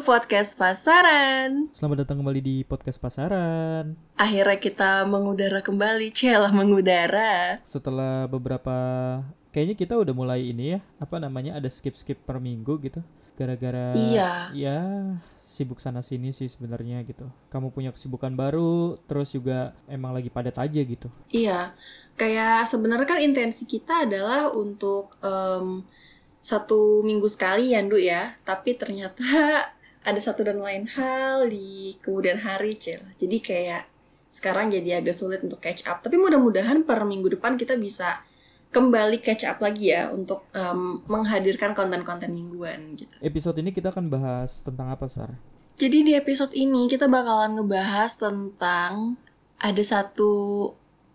to podcast pasaran. Selamat datang kembali di podcast pasaran. Akhirnya kita mengudara kembali, celah mengudara. Setelah beberapa, kayaknya kita udah mulai ini ya, apa namanya ada skip skip per minggu gitu. Gara-gara Iya. ya sibuk sana sini sih sebenarnya gitu. Kamu punya kesibukan baru, terus juga emang lagi padat aja gitu. Iya, kayak sebenarnya kan intensi kita adalah untuk em, satu minggu sekali ya, Ndu ya. Tapi ternyata ada satu dan lain hal di kemudian hari, Cel. Jadi kayak sekarang jadi agak sulit untuk catch up. Tapi mudah-mudahan per minggu depan kita bisa kembali catch up lagi ya untuk em, menghadirkan konten-konten mingguan gitu. Episode ini kita akan bahas tentang apa, Sar? Jadi di episode ini kita bakalan ngebahas tentang ada satu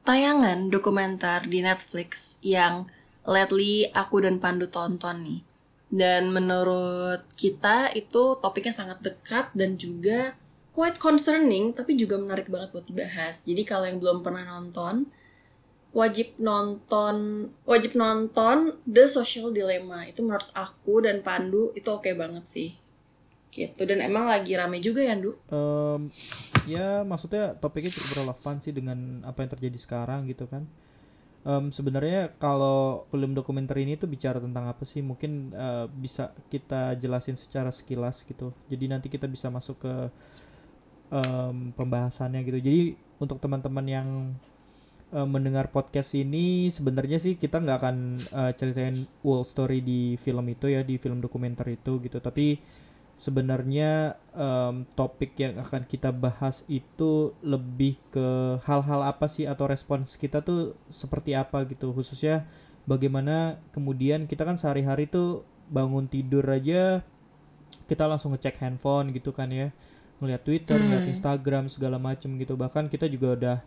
tayangan dokumenter di Netflix yang lately aku dan Pandu tonton nih. Dan menurut kita itu topiknya sangat dekat dan juga quite concerning tapi juga menarik banget buat dibahas. Jadi kalau yang belum pernah nonton wajib nonton wajib nonton The Social Dilemma. Itu menurut aku dan Pandu itu oke banget sih gitu dan emang lagi rame juga ya Ndu Em, ya maksudnya topiknya cukup relevan sih dengan apa yang terjadi sekarang gitu kan. Em, sebenarnya kalau film dokumenter ini tuh bicara tentang apa sih? Mungkin eh, bisa kita jelasin secara sekilas gitu. Jadi nanti kita bisa masuk ke em, pembahasannya gitu. Jadi untuk teman-teman yang eh, mendengar podcast ini sebenarnya sih kita nggak akan eh, ceritain whole story di film itu ya di film dokumenter itu gitu. Tapi sebenarnya em, topik yang akan kita bahas itu lebih ke hal-hal apa sih atau respons kita tuh seperti apa gitu. Khususnya bagaimana kemudian kita kan sehari-hari tuh bangun tidur aja kita langsung ngecek handphone gitu kan ya. Ngeliat Twitter, ngeliat Instagram segala macem gitu. Bahkan kita juga udah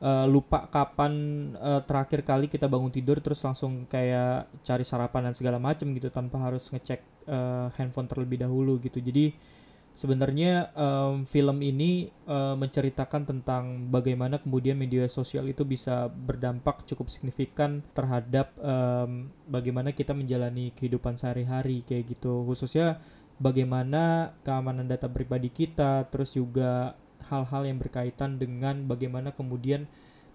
eh, lupa kapan eh, terakhir kali kita bangun tidur terus langsung kayak cari sarapan dan segala macem gitu tanpa harus ngecek eh, handphone terlebih dahulu gitu. Jadi sebenarnya em, film ini eh, menceritakan tentang bagaimana kemudian media sosial itu bisa berdampak cukup signifikan terhadap em, bagaimana kita menjalani kehidupan sehari-hari kayak gitu. Khususnya bagaimana keamanan data pribadi kita terus juga hal-hal yang berkaitan dengan bagaimana kemudian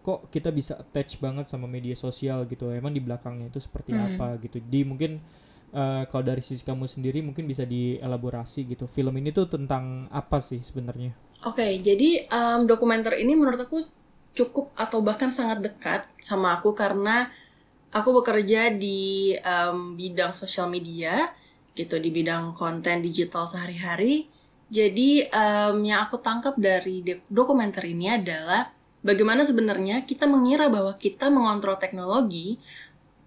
kok kita bisa attach banget sama media sosial gitu. Emang di belakangnya itu seperti Hmm. apa gitu. Di mungkin eh, kalau dari sisi kamu sendiri mungkin bisa dielaborasi gitu film ini tuh tentang apa sih sebenarnya Oke, jadi em, dokumenter ini menurut aku cukup atau bahkan sangat dekat sama aku karena aku bekerja di em, bidang sosial media gitu di bidang konten digital sehari-hari. Jadi em, yang aku tangkap dari dokumenter ini adalah bagaimana sebenarnya kita mengira bahwa kita mengontrol teknologi,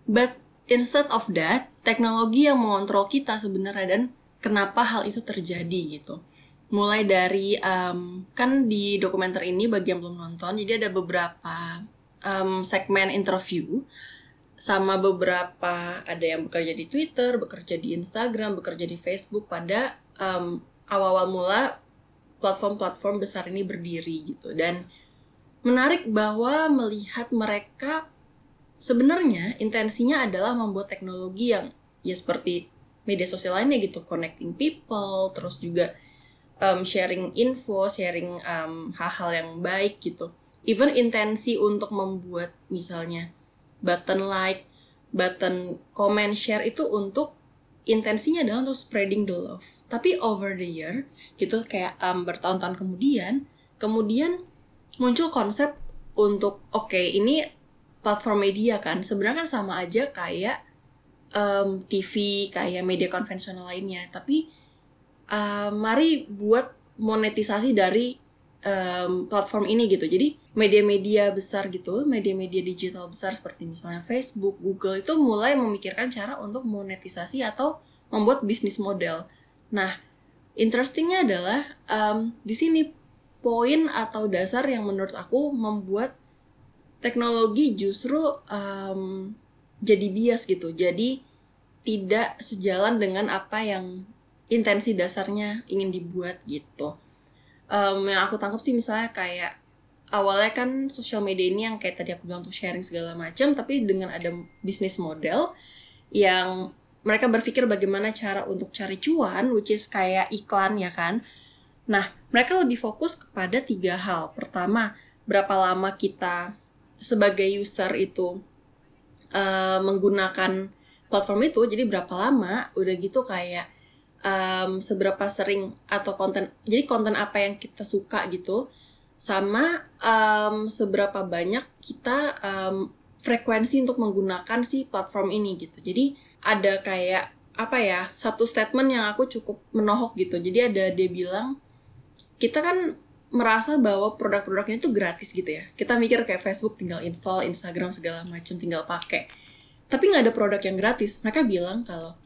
but instead of that, teknologi yang mengontrol kita sebenarnya dan kenapa hal itu terjadi gitu. Mulai dari em, kan di dokumenter ini bagi yang belum nonton jadi ada beberapa em, segmen interview sama beberapa ada yang bekerja di Twitter, bekerja di Instagram, bekerja di Facebook pada em, awal-awal mula platform-platform besar ini berdiri gitu. Dan menarik bahwa melihat mereka sebenarnya intensinya adalah membuat teknologi yang ya seperti media sosial lainnya gitu connecting people terus juga um, sharing info, sharing um, hal-hal yang baik gitu. Even intensi untuk membuat misalnya button like, button comment, share itu untuk intensinya adalah untuk spreading the love. Tapi over the year gitu kayak um, bertahun-tahun kemudian, kemudian muncul konsep untuk oke ini platform media kan sebenarnya kan sama aja kayak um, TV kayak media konvensional lainnya tapi uh, mari buat monetisasi dari um, platform ini gitu. Jadi media-media besar gitu, media-media digital besar seperti misalnya Facebook, Google itu mulai memikirkan cara untuk monetisasi atau membuat bisnis model. Nah, interestingnya adalah um, di sini poin atau dasar yang menurut aku membuat teknologi justru um, jadi bias gitu. Jadi tidak sejalan dengan apa yang intensi dasarnya ingin dibuat gitu. Em, yang aku tangkap sih misalnya kayak awalnya kan sosial media ini yang kayak tadi aku bilang tuh sharing segala macam, tapi dengan ada bisnis model yang mereka berpikir bagaimana cara untuk cari cuan which is kayak iklan ya kan nah mereka lebih fokus kepada tiga hal pertama berapa lama kita sebagai user itu uh, menggunakan platform itu jadi berapa lama? Udah gitu kayak um, seberapa sering atau konten jadi konten apa yang kita suka gitu sama um, seberapa banyak kita um, frekuensi untuk menggunakan si platform ini gitu. Jadi ada kayak apa ya satu statement yang aku cukup menohok gitu. Jadi ada dia bilang kita kan merasa bahwa produk-produknya itu gratis gitu ya. Kita mikir kayak Facebook tinggal install Instagram segala macam tinggal pakai. Tapi nggak ada produk yang gratis. Mereka bilang kalau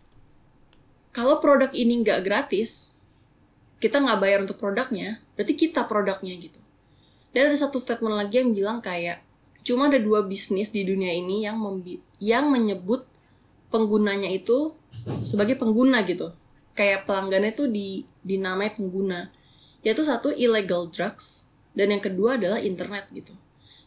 kalau produk ini nggak gratis kita nggak bayar untuk produknya berarti kita produknya gitu. Dan ada satu statement lagi yang bilang kayak cuma ada dua bisnis di dunia ini yang yang menyebut penggunanya itu sebagai pengguna gitu. Kayak pelanggannya itu di dinamai pengguna yaitu satu illegal drugs. Dan yang kedua adalah internet gitu.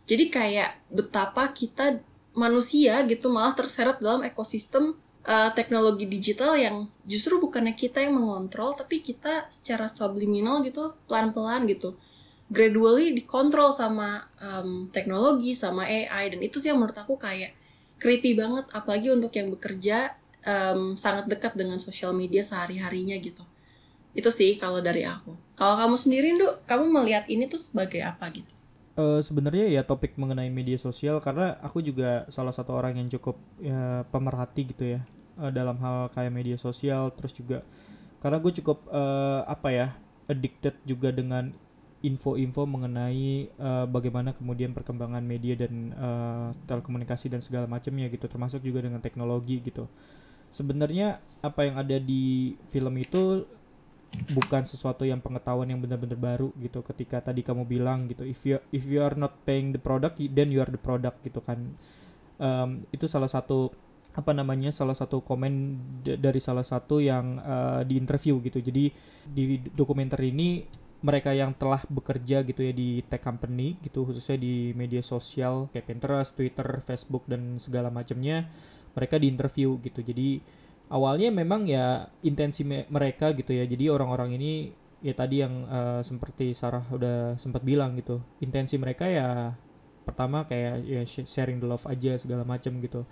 Jadi kayak betapa kita manusia gitu malah terseret dalam ekosistem uh, teknologi digital yang justru bukannya kita yang mengontrol tapi kita secara subliminal gitu pelan-pelan gitu. Gradually dikontrol sama um, teknologi sama AI dan itu sih yang menurut aku kayak creepy banget. Apalagi untuk yang bekerja um, sangat dekat dengan sosial media sehari-harinya gitu. Itu sih kalau dari aku kalau kamu sendiri Nduk kamu melihat ini tuh sebagai apa gitu? Uh, sebenarnya ya topik mengenai media sosial karena aku juga salah satu orang yang cukup ya, pemerhati gitu ya uh, dalam hal kayak media sosial terus juga karena gue cukup uh, apa ya addicted juga dengan info-info mengenai uh, bagaimana kemudian perkembangan media dan uh, telekomunikasi dan segala macamnya gitu termasuk juga dengan teknologi gitu. Sebenarnya apa yang ada di film itu bukan sesuatu yang pengetahuan yang benar-benar baru gitu. Ketika tadi kamu bilang gitu if you if you are not paying the product then you are the product gitu kan. Um, itu salah satu apa namanya salah satu komen dari salah satu yang uh, di interview gitu. Jadi di dokumenter ini mereka yang telah bekerja gitu ya di tech company gitu khususnya di media sosial kayak Pinterest, Twitter, Facebook dan segala macamnya mereka di interview gitu. Jadi awalnya memang ya intensi me mereka gitu ya. Jadi orang-orang ini ya tadi yang uh, seperti Sarah udah sempat bilang gitu intensi mereka ya pertama kayak ya sharing the love aja segala macam gitu.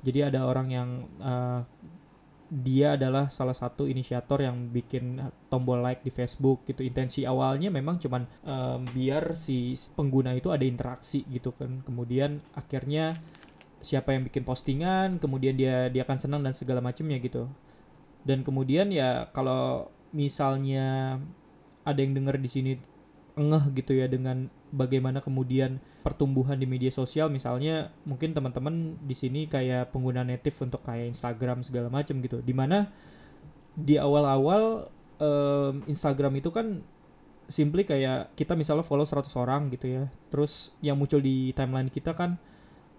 Jadi ada orang yang uh, dia adalah salah satu inisiator yang bikin tombol like di Facebook gitu. Intensi awalnya memang cuman um, biar si pengguna itu ada interaksi gitu kan. Kemudian akhirnya siapa yang bikin postingan kemudian dia dia akan senang dan segala macamnya gitu. Dan kemudian ya kalau misalnya ada yang dengar di sini ngeh gitu ya dengan bagaimana kemudian pertumbuhan di media sosial misalnya mungkin teman-teman di sini kayak pengguna native untuk kayak Instagram segala macam gitu. Di mana di awal-awal um, Instagram itu kan simply kayak kita misalnya follow 100 orang gitu ya. Terus yang muncul di timeline kita kan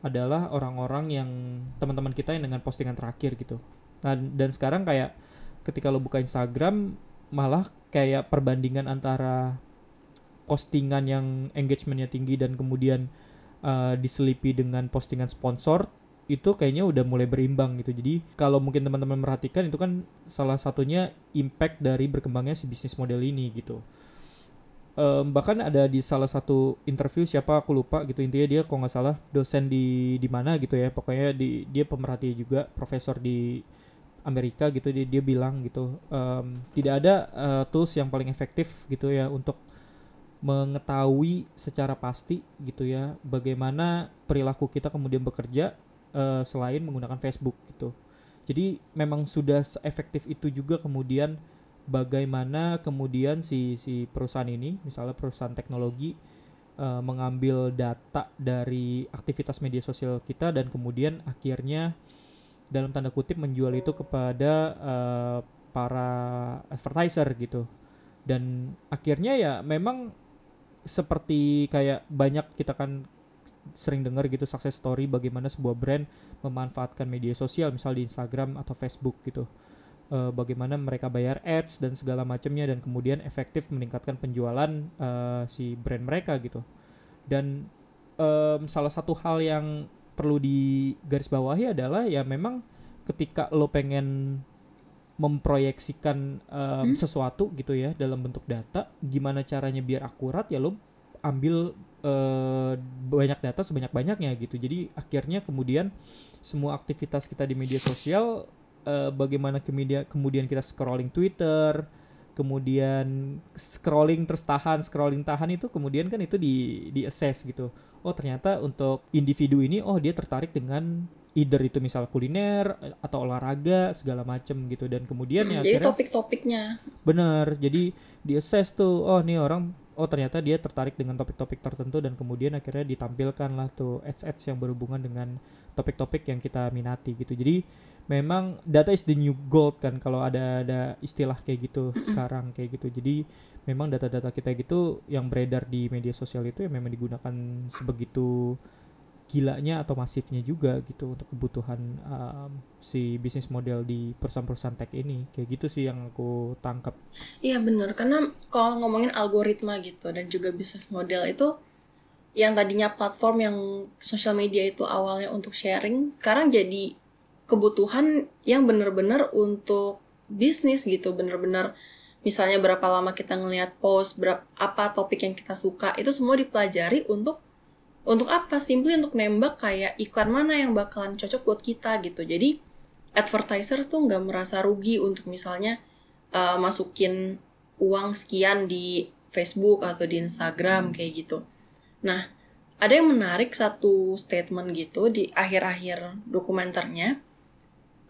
adalah orang-orang yang teman-teman kita yang dengan postingan terakhir gitu. Nah, dan sekarang kayak ketika lo buka Instagram malah kayak perbandingan antara postingan yang engagementnya tinggi dan kemudian uh, diselipi dengan postingan sponsor itu kayaknya udah mulai berimbang gitu. Jadi kalau mungkin teman-teman merhatikan itu kan salah satunya impact dari berkembangnya si bisnis model ini gitu um, bahkan ada di salah satu interview siapa aku lupa gitu intinya dia kalau nggak salah dosen di di mana gitu ya pokoknya di dia pemerhati juga profesor di Amerika gitu dia dia bilang gitu um, tidak ada uh, tools yang paling efektif gitu ya untuk mengetahui secara pasti gitu ya bagaimana perilaku kita kemudian bekerja uh, selain menggunakan Facebook gitu. Jadi memang sudah efektif itu juga kemudian bagaimana kemudian si si perusahaan ini misalnya perusahaan teknologi uh, mengambil data dari aktivitas media sosial kita dan kemudian akhirnya dalam tanda kutip menjual itu kepada uh, para advertiser gitu. Dan akhirnya ya memang seperti kayak banyak kita kan sering dengar gitu success story bagaimana sebuah brand memanfaatkan media sosial misal di Instagram atau Facebook gitu uh, bagaimana mereka bayar ads dan segala macamnya dan kemudian efektif meningkatkan penjualan uh, si brand mereka gitu dan um, salah satu hal yang perlu digarisbawahi adalah ya memang ketika lo pengen memproyeksikan um, Hmm? sesuatu gitu ya dalam bentuk data gimana caranya biar akurat ya lo ambil eh, banyak data sebanyak banyaknya gitu jadi akhirnya kemudian semua aktivitas kita di media sosial eh, bagaimana kemudian kemudian kita scrolling Twitter kemudian scrolling terus tahan scrolling tahan itu kemudian kan itu di di assess gitu. Oh ternyata untuk individu ini oh dia tertarik dengan either itu misal kuliner eh, atau olahraga segala macem gitu. Dan kemudian ya Hmm, jadi akhirnya topik-topiknya. Bener jadi di assess tuh oh nih orang oh ternyata dia tertarik dengan topik-topik tertentu dan kemudian akhirnya ditampilkan lah tuh ads-ads yang berhubungan dengan topik-topik yang kita minati gitu. Jadi memang data is the new gold kan kalau ada ada istilah kayak gitu sekarang kayak gitu. Jadi memang data-data kita gitu yang beredar di media sosial itu ya memang digunakan sebegitu gilanya atau masifnya juga gitu untuk kebutuhan um, si bisnis model di perusahaan-perusahaan tech ini. Kayak gitu sih yang aku tangkap. Iya bener, karena kalau ngomongin algoritma gitu dan juga bisnis model itu yang tadinya platform yang sosial media itu awalnya untuk sharing, sekarang jadi kebutuhan yang bener-bener untuk bisnis gitu, bener-bener misalnya berapa lama kita ngelihat post, berapa apa topik yang kita suka, itu semua dipelajari untuk untuk apa? Simply untuk nembak kayak iklan mana yang bakalan cocok buat kita gitu. Jadi advertisers tuh nggak merasa rugi untuk misalnya uh, masukin uang sekian di Facebook atau di Instagram kayak gitu. Nah, ada yang menarik satu statement gitu di akhir-akhir dokumenternya.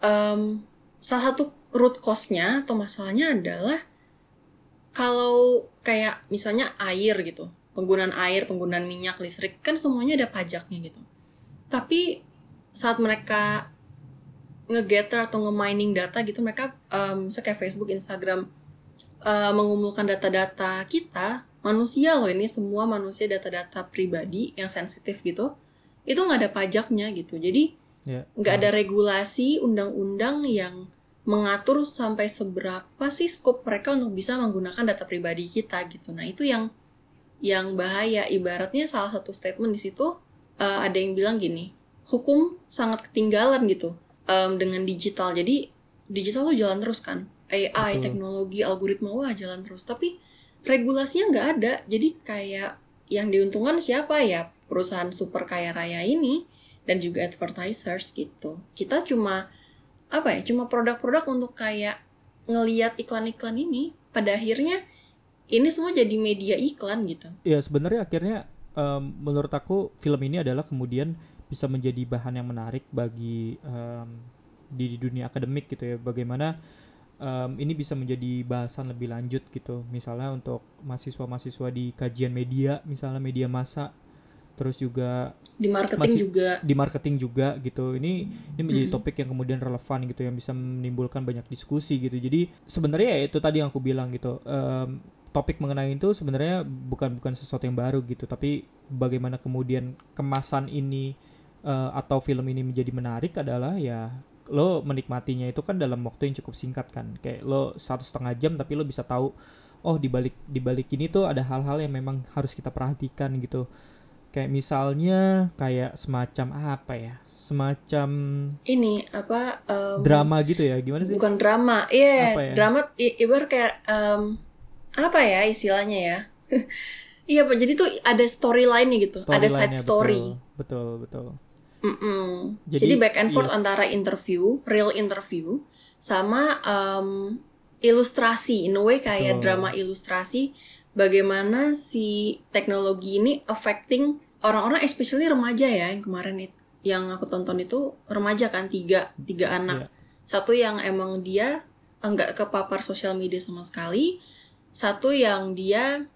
Em, salah satu root cause-nya atau masalahnya adalah kalau kayak misalnya air gitu, penggunaan air, penggunaan minyak, listrik kan semuanya ada pajaknya gitu. Tapi saat mereka nge-gather atau nge-mining data gitu mereka um, kayak Facebook, Instagram uh, mengumpulkan data-data kita manusia loh ini semua manusia data-data pribadi yang sensitif gitu itu nggak ada pajaknya gitu. Jadi ya nggak ada regulasi undang-undang yang mengatur sampai seberapa sih skop mereka untuk bisa menggunakan data pribadi kita gitu. Nah itu yang yang bahaya. Ibaratnya salah satu statement di situ uh, ada yang bilang gini hukum sangat ketinggalan gitu um, dengan digital. Jadi digital tuh jalan terus kan. AI Betul. teknologi algoritma wah jalan terus. Tapi regulasinya nggak ada. Jadi kayak yang diuntungkan siapa ya? Perusahaan super kaya raya ini dan juga advertisers gitu. Kita cuma apa ya cuma produk-produk untuk kayak ngeliat iklan-iklan ini. Pada akhirnya ini semua jadi media iklan gitu. Ya sebenarnya akhirnya em, menurut aku film ini adalah kemudian bisa menjadi bahan yang menarik bagi em, di, di dunia akademik gitu ya. Bagaimana em, ini bisa menjadi bahasan lebih lanjut gitu. Misalnya untuk mahasiswa-mahasiswa di kajian media misalnya media massa. Terus juga di marketing Masih- juga. di marketing juga gitu. Ini ini menjadi topik yang kemudian relevan gitu yang bisa menimbulkan banyak diskusi gitu. Jadi sebenarnya ya itu tadi yang aku bilang gitu. Em, topik mengenai itu sebenarnya bukan bukan sesuatu yang baru gitu. Tapi bagaimana kemudian kemasan ini eh, atau film ini menjadi menarik adalah ya lo menikmatinya itu kan dalam waktu yang cukup singkat kan. Kayak lo satu setengah jam tapi lo bisa tahu oh di balik di balik ini tuh ada hal-hal yang memang harus kita perhatikan gitu. Kayak misalnya kayak semacam apa ya? Semacam ini apa em, drama gitu ya? Gimana sih? Bukan drama. Iya Apa ya? drama i- ibarat kayak em, apa ya istilahnya ya? Iya pak. Jadi tuh ada storyline gitu. Ada side story. betul. Betul, betul. Jadi, Jadi, back and forth yes. antara interview, real interview, sama um, ilustrasi, in a way kayak Betul. drama ilustrasi, bagaimana si teknologi ini affecting orang-orang, especially remaja ya, yang kemarin it- yang aku tonton itu remaja kan tiga tiga anak, Iya. satu yang emang dia enggak kepapar sosial media sama sekali, satu yang dia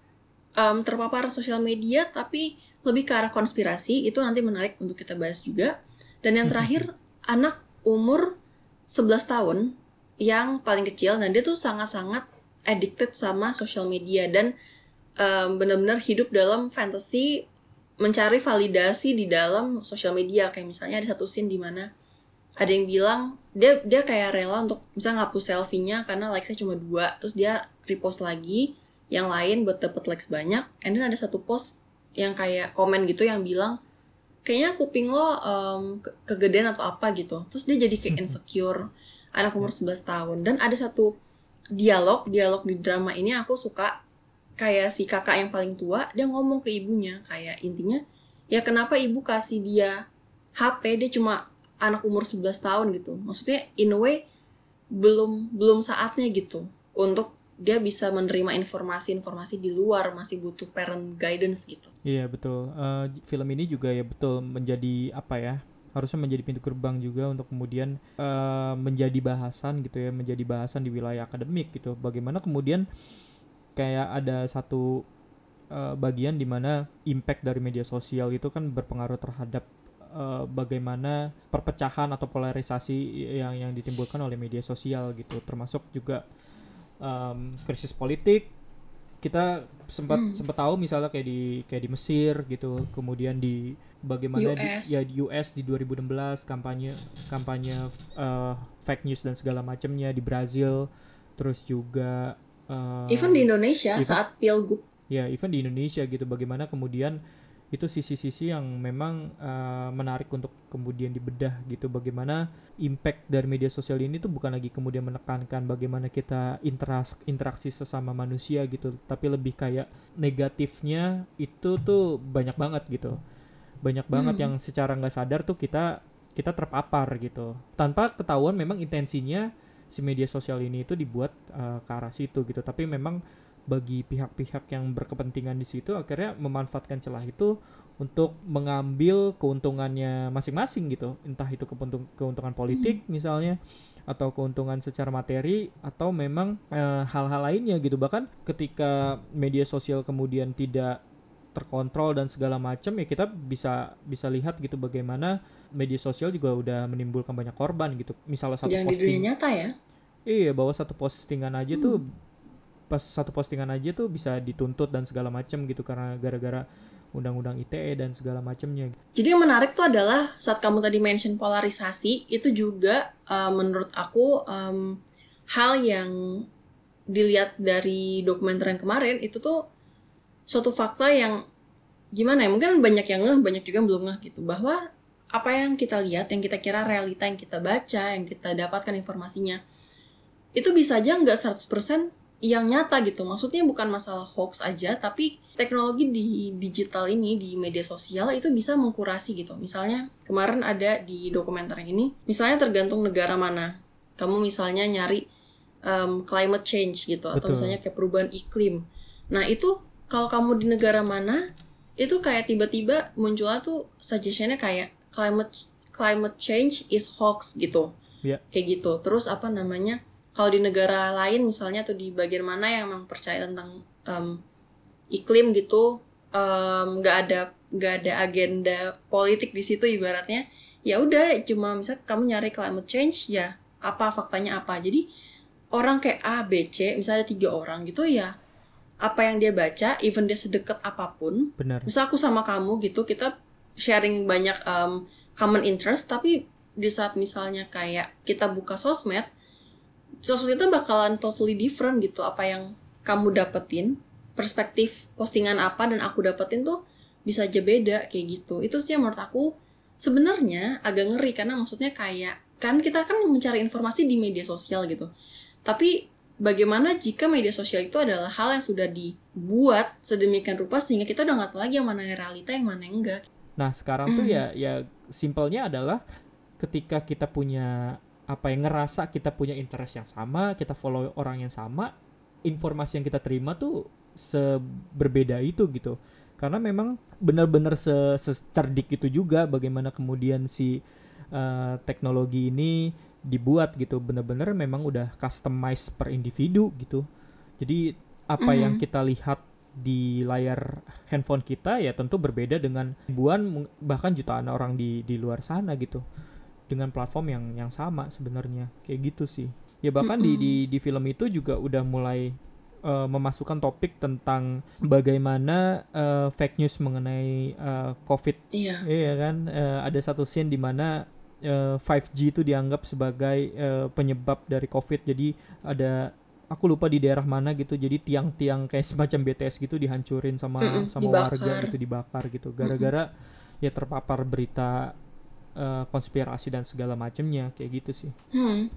um, terpapar sosial media tapi lebih ke arah konspirasi itu nanti menarik untuk kita bahas juga. Dan yang terakhir anak umur 11 tahun yang paling kecil dan dia tuh sangat-sangat addicted sama sosial media dan um, benar-benar hidup dalam fantasy mencari validasi di dalam sosial media. Kayak misalnya ada satu scene di mana ada yang bilang dia dia kayak rela untuk misalnya ngapus selfie-nya karena likes-nya cuma dua terus dia repost lagi yang lain buat dapet likes banyak and then ada satu post yang kayak komen gitu yang bilang kayaknya kuping lo um, ke- kegedean atau apa gitu. Terus dia jadi kayak insecure. Anak umur 11 tahun. Dan ada satu dialog dialog di drama ini aku suka kayak si kakak yang paling tua dia ngomong ke ibunya kayak intinya ya kenapa ibu kasih dia HP dia cuma anak umur 11 tahun gitu. Maksudnya in a way belum belum saatnya gitu untuk dia bisa menerima informasi-informasi di luar masih butuh parent guidance gitu Iya betul. Eh, film ini juga ya betul menjadi apa ya? Harusnya menjadi pintu gerbang juga untuk kemudian eh, menjadi bahasan gitu ya, menjadi bahasan di wilayah akademik gitu. Bagaimana kemudian kayak ada satu eh, bagian di mana impact dari media sosial itu kan berpengaruh terhadap eh, bagaimana perpecahan atau polarisasi yang yang ditimbulkan oleh media sosial gitu. Termasuk juga em, krisis politik kita sempat Hmm. sempat tahu misalnya kayak di kayak di Mesir gitu kemudian di bagaimana di, US. ya di US di 2016 kampanye kampanye eh, fake news dan segala macamnya di Brazil terus juga eh, even di Indonesia even- saat pilgub ya even di Indonesia gitu bagaimana kemudian itu sisi-sisi yang memang eh, menarik untuk kemudian dibedah gitu. Bagaimana impact dari media sosial ini tuh bukan lagi kemudian menekankan bagaimana kita interas- interaksi sesama manusia gitu tapi lebih kayak negatifnya itu tuh banyak banget gitu. Banyak banget Hmm. yang secara nggak sadar tuh kita kita terpapar gitu. Tanpa ketahuan memang intensinya si media sosial ini itu dibuat eh, ke arah situ gitu. Tapi memang bagi pihak-pihak yang berkepentingan di situ akhirnya memanfaatkan celah itu untuk mengambil keuntungannya masing-masing gitu. Entah itu keuntung- keuntungan politik misalnya atau keuntungan secara materi atau memang eh, hal-hal lainnya gitu. Bahkan ketika media sosial kemudian tidak terkontrol dan segala macam ya kita bisa bisa lihat gitu bagaimana media sosial juga udah menimbulkan banyak korban gitu. Misalnya satu yang di dunia posting nyata ya? Iya, bahwa satu postingan aja tuh Hmm. Pas satu postingan aja tuh bisa dituntut dan segala macam gitu karena gara-gara undang-undang ITE dan segala macamnya. Jadi yang menarik tuh adalah saat kamu tadi mention polarisasi itu juga uh, menurut aku um, hal yang dilihat dari dokumenter yang kemarin itu tuh suatu fakta yang gimana ya mungkin banyak yang ngeh banyak juga yang belum ngeh gitu bahwa apa yang kita lihat yang kita kira realita yang kita baca yang kita dapatkan informasinya itu bisa aja nggak 100% yang nyata gitu. Maksudnya bukan masalah hoax aja tapi teknologi di digital ini di media sosial itu bisa mengkurasi gitu. Misalnya kemarin ada di dokumenter ini misalnya tergantung negara mana. Kamu misalnya nyari um, climate change gitu atau Betul. misalnya kayak perubahan iklim. Nah itu kalau kamu di negara mana itu kayak tiba-tiba munculnya tuh suggestionnya kayak climate climate change is hoax gitu. Iya. kayak gitu. Terus apa namanya kalau di negara lain misalnya atau di bagian mana yang memang percaya tentang em, iklim gitu nggak ada nggak ada agenda politik di situ ibaratnya ya udah cuma misal kamu nyari climate change ya apa faktanya apa jadi orang kayak A B C misalnya ada tiga orang gitu ya apa yang dia baca even dia sedekat apa pun Benar. misal aku sama kamu gitu kita sharing banyak um, common interest tapi di saat misalnya kayak kita buka sosmed sosmed itu bakalan totally different gitu apa yang kamu dapetin perspektif postingan apa dan aku dapetin tuh bisa aja beda kayak gitu. Itu sih yang menurut aku sebenarnya agak ngeri karena maksudnya kayak kan kita kan mencari informasi di media sosial gitu. Tapi bagaimana jika media sosial itu adalah hal yang sudah dibuat sedemikian rupa sehingga kita udah nggak tahu lagi yang mana yang realita yang mana yang enggak. Nah, sekarang tuh Mm. ya ya simpelnya adalah ketika kita punya apa yang ngerasa kita punya interest yang sama, kita follow orang yang sama, informasi yang kita terima tuh seberbeda itu gitu. Karena memang benar-benar se- secerdik itu juga bagaimana kemudian si eh, teknologi ini dibuat gitu. Benar-benar memang udah customize per individu gitu. Jadi apa yang Mhm. kita lihat di layar handphone kita ya tentu berbeda dengan ribuan bahkan jutaan orang di di luar sana gitu dengan platform yang yang sama sebenarnya. Kayak gitu sih. Ya bahkan di, Mm-mm. di di film itu juga udah mulai eh, memasukkan topik tentang bagaimana eh, fake news mengenai eh, covid. Iya. Iya kan, eh, ada satu scene di mana eh, 5G itu dianggap sebagai eh, penyebab dari COVID. Jadi ada aku lupa di daerah mana gitu. Jadi tiang-tiang kayak semacam BTS gitu dihancurin sama Mm-mm, sama dibakar. warga gitu dibakar gitu. Gara-gara ya terpapar berita eh, konspirasi dan segala macamnya kayak gitu sih Hmm.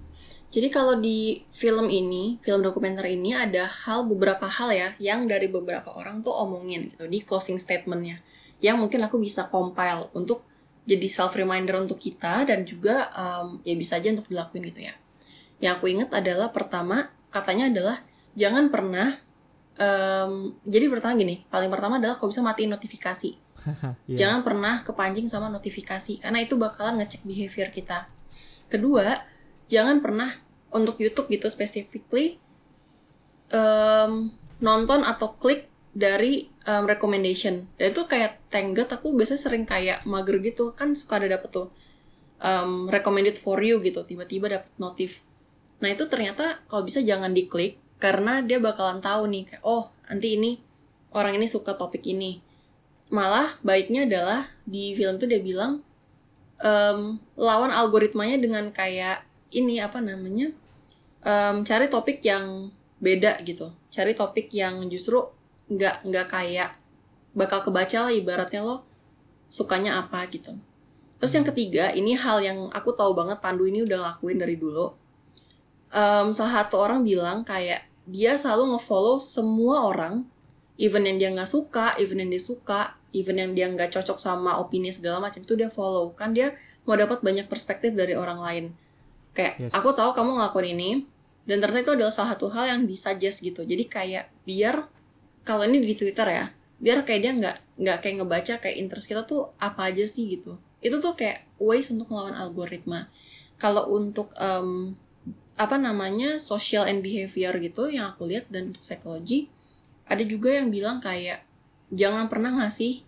Jadi kalau di film ini, film dokumenter ini ada hal beberapa hal ya yang dari beberapa orang tuh omongin gitu di closing statementnya, yang mungkin aku bisa compile untuk jadi self reminder untuk kita dan juga um, ya bisa aja untuk dilakuin gitu ya. Yang aku ingat adalah pertama katanya adalah jangan pernah um, jadi pertama gini, paling pertama adalah kau bisa matiin notifikasi. Iya. Jangan pernah kepancing sama notifikasi karena itu bakalan ngecek behavior kita. Kedua, jangan pernah untuk YouTube gitu specifically em, nonton atau klik dari em, recommendation. Dan itu kayak Tengget aku biasanya sering kayak mager gitu kan suka ada dapet tuh em, recommended for you gitu tiba-tiba dapet notif. Nah itu ternyata kalau bisa jangan diklik karena dia bakalan tahu nih kayak oh nanti ini orang ini suka topik ini malah baiknya adalah di film itu dia bilang em, lawan algoritmanya dengan kayak ini apa namanya em, cari topik yang beda gitu. Cari topik yang justru nggak nggak kayak bakal kebaca lah ibaratnya lo sukanya apa gitu. Terus yang ketiga ini hal yang aku tahu banget Pandu ini udah lakuin dari dulu. Em, salah satu orang bilang kayak dia selalu ngefollow semua orang even yang dia nggak suka, even yang dia suka, even yang dia nggak cocok sama opini segala macam itu dia follow kan dia mau dapat banyak perspektif dari orang lain. Kayak Yes. aku tahu kamu ngelakuin ini dan ternyata itu adalah salah satu hal yang disuggest gitu. Jadi kayak biar kalau ini di Twitter ya, biar kayak dia nggak nggak kayak ngebaca kayak interest kita tuh apa aja sih gitu. Itu tuh kayak ways untuk melawan algoritma. Kalau untuk em, apa namanya social and behavior gitu yang aku lihat dan untuk psikologi ada juga yang bilang kayak jangan pernah ngasih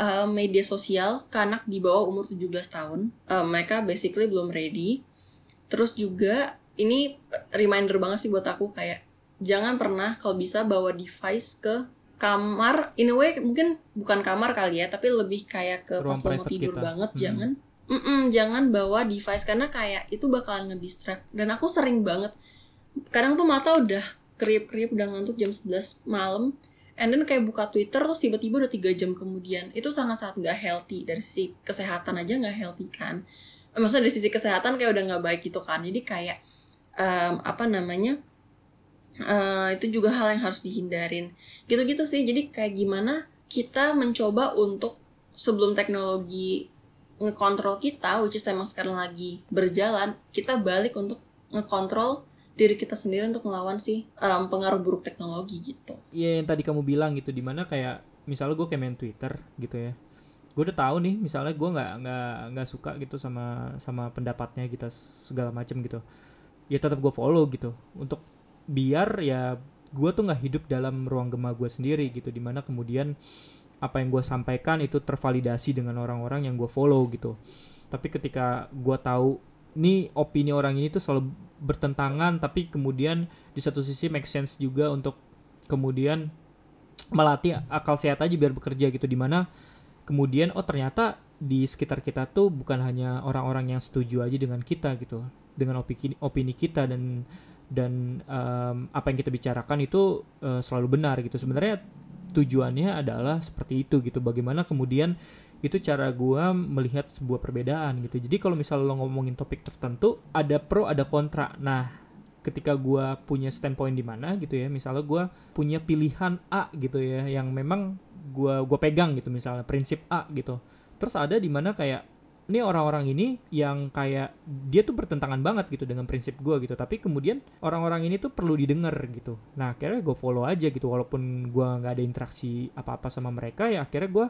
uh, media sosial ke anak di bawah umur 17 tahun. Uh, mereka basically belum ready. Terus juga ini reminder banget sih buat aku kayak jangan pernah kalau bisa bawa device ke kamar in a way mungkin bukan kamar kali ya tapi lebih kayak ke Ruang pas lo mau tidur kita. banget Hmm. jangan Mm-mm, jangan bawa device karena kayak itu bakalan ngedistract dan aku sering banget kadang tuh mata udah kriip-kriip udah ngantuk jam 11 malam. And then kayak buka Twitter terus tiba-tiba udah tiga jam kemudian. Itu sangat-sangat nggak healthy. Dari sisi kesehatan aja nggak healthy kan. Eh, maksudnya dari sisi kesehatan kayak udah nggak baik gitu kan. Jadi kayak em, apa namanya eh, itu juga hal yang harus dihindarin. Gitu-gitu sih. Jadi kayak gimana kita mencoba untuk sebelum teknologi ngekontrol kita which is emang sekarang lagi berjalan kita balik untuk ngekontrol diri kita sendiri untuk melawan sih em, pengaruh buruk teknologi gitu. Iya yang tadi kamu bilang gitu di mana kayak misalnya gue kayak main Twitter gitu ya. Gue udah tahu nih misalnya gue nggak nggak nggak suka gitu sama sama pendapatnya kita segala macem gitu. Ya tetap gue follow gitu. Untuk biar ya gue tuh nggak hidup dalam ruang gema gue sendiri gitu di mana kemudian apa yang gue sampaikan itu tervalidasi dengan orang-orang yang gue follow gitu. Tapi ketika gue tahu nih opini orang ini tuh selalu bertentangan tapi kemudian di satu sisi make sense juga untuk kemudian melatih akal sehat aja biar bekerja gitu. Di mana kemudian oh ternyata di sekitar kita tuh bukan hanya orang-orang yang setuju aja dengan kita gitu dengan opini opini kita dan dan em, apa yang kita bicarakan itu eh, selalu benar gitu. Sebenarnya tujuannya adalah seperti itu gitu. Bagaimana kemudian itu cara gua melihat sebuah perbedaan gitu. Jadi kalau misalnya lo ngomongin topik tertentu ada pro ada kontra. Nah ketika gua punya standpoint di mana gitu ya misalnya gua punya pilihan A gitu ya yang memang gua gua pegang gitu misalnya prinsip A gitu. Terus ada di mana kayak ini orang-orang ini yang kayak dia tuh bertentangan banget gitu dengan prinsip gua gitu. Tapi kemudian orang-orang ini tuh perlu didengar gitu. Nah akhirnya gue follow aja gitu walaupun gua nggak ada interaksi apa-apa sama mereka ya akhirnya gua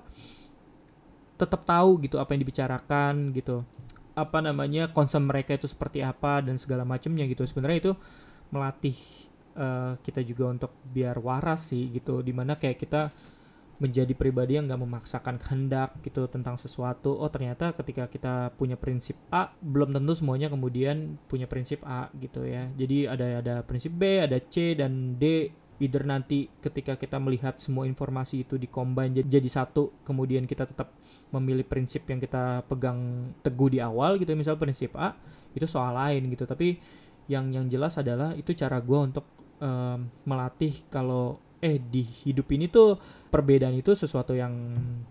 tetap tahu gitu apa yang dibicarakan gitu. Apa namanya concern mereka itu seperti apa dan segala macamnya gitu. Sebenarnya itu melatih eh, kita juga untuk biar waras sih gitu. Di mana kayak kita menjadi pribadi yang nggak memaksakan kehendak gitu tentang sesuatu. Oh ternyata ketika kita punya prinsip A belum tentu semuanya kemudian punya prinsip A gitu ya. Jadi ada ada prinsip B ada C dan D either nanti ketika kita melihat semua informasi itu dikombin jadi, satu kemudian kita tetap memilih prinsip yang kita pegang teguh di awal gitu misal prinsip A itu soal lain gitu. Tapi yang yang jelas adalah itu cara gue untuk um, melatih kalau eh di hidup ini tuh perbedaan itu sesuatu yang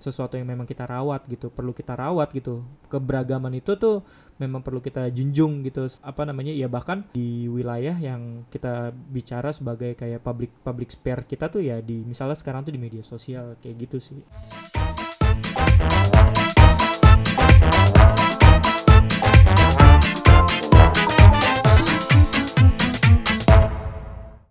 sesuatu yang memang kita rawat gitu perlu kita rawat gitu. Keberagaman itu tuh memang perlu kita junjung gitu. Apa namanya? Ya bahkan di wilayah yang kita bicara sebagai kayak public public spare kita tuh ya di misalnya sekarang tuh di media sosial kayak gitu sih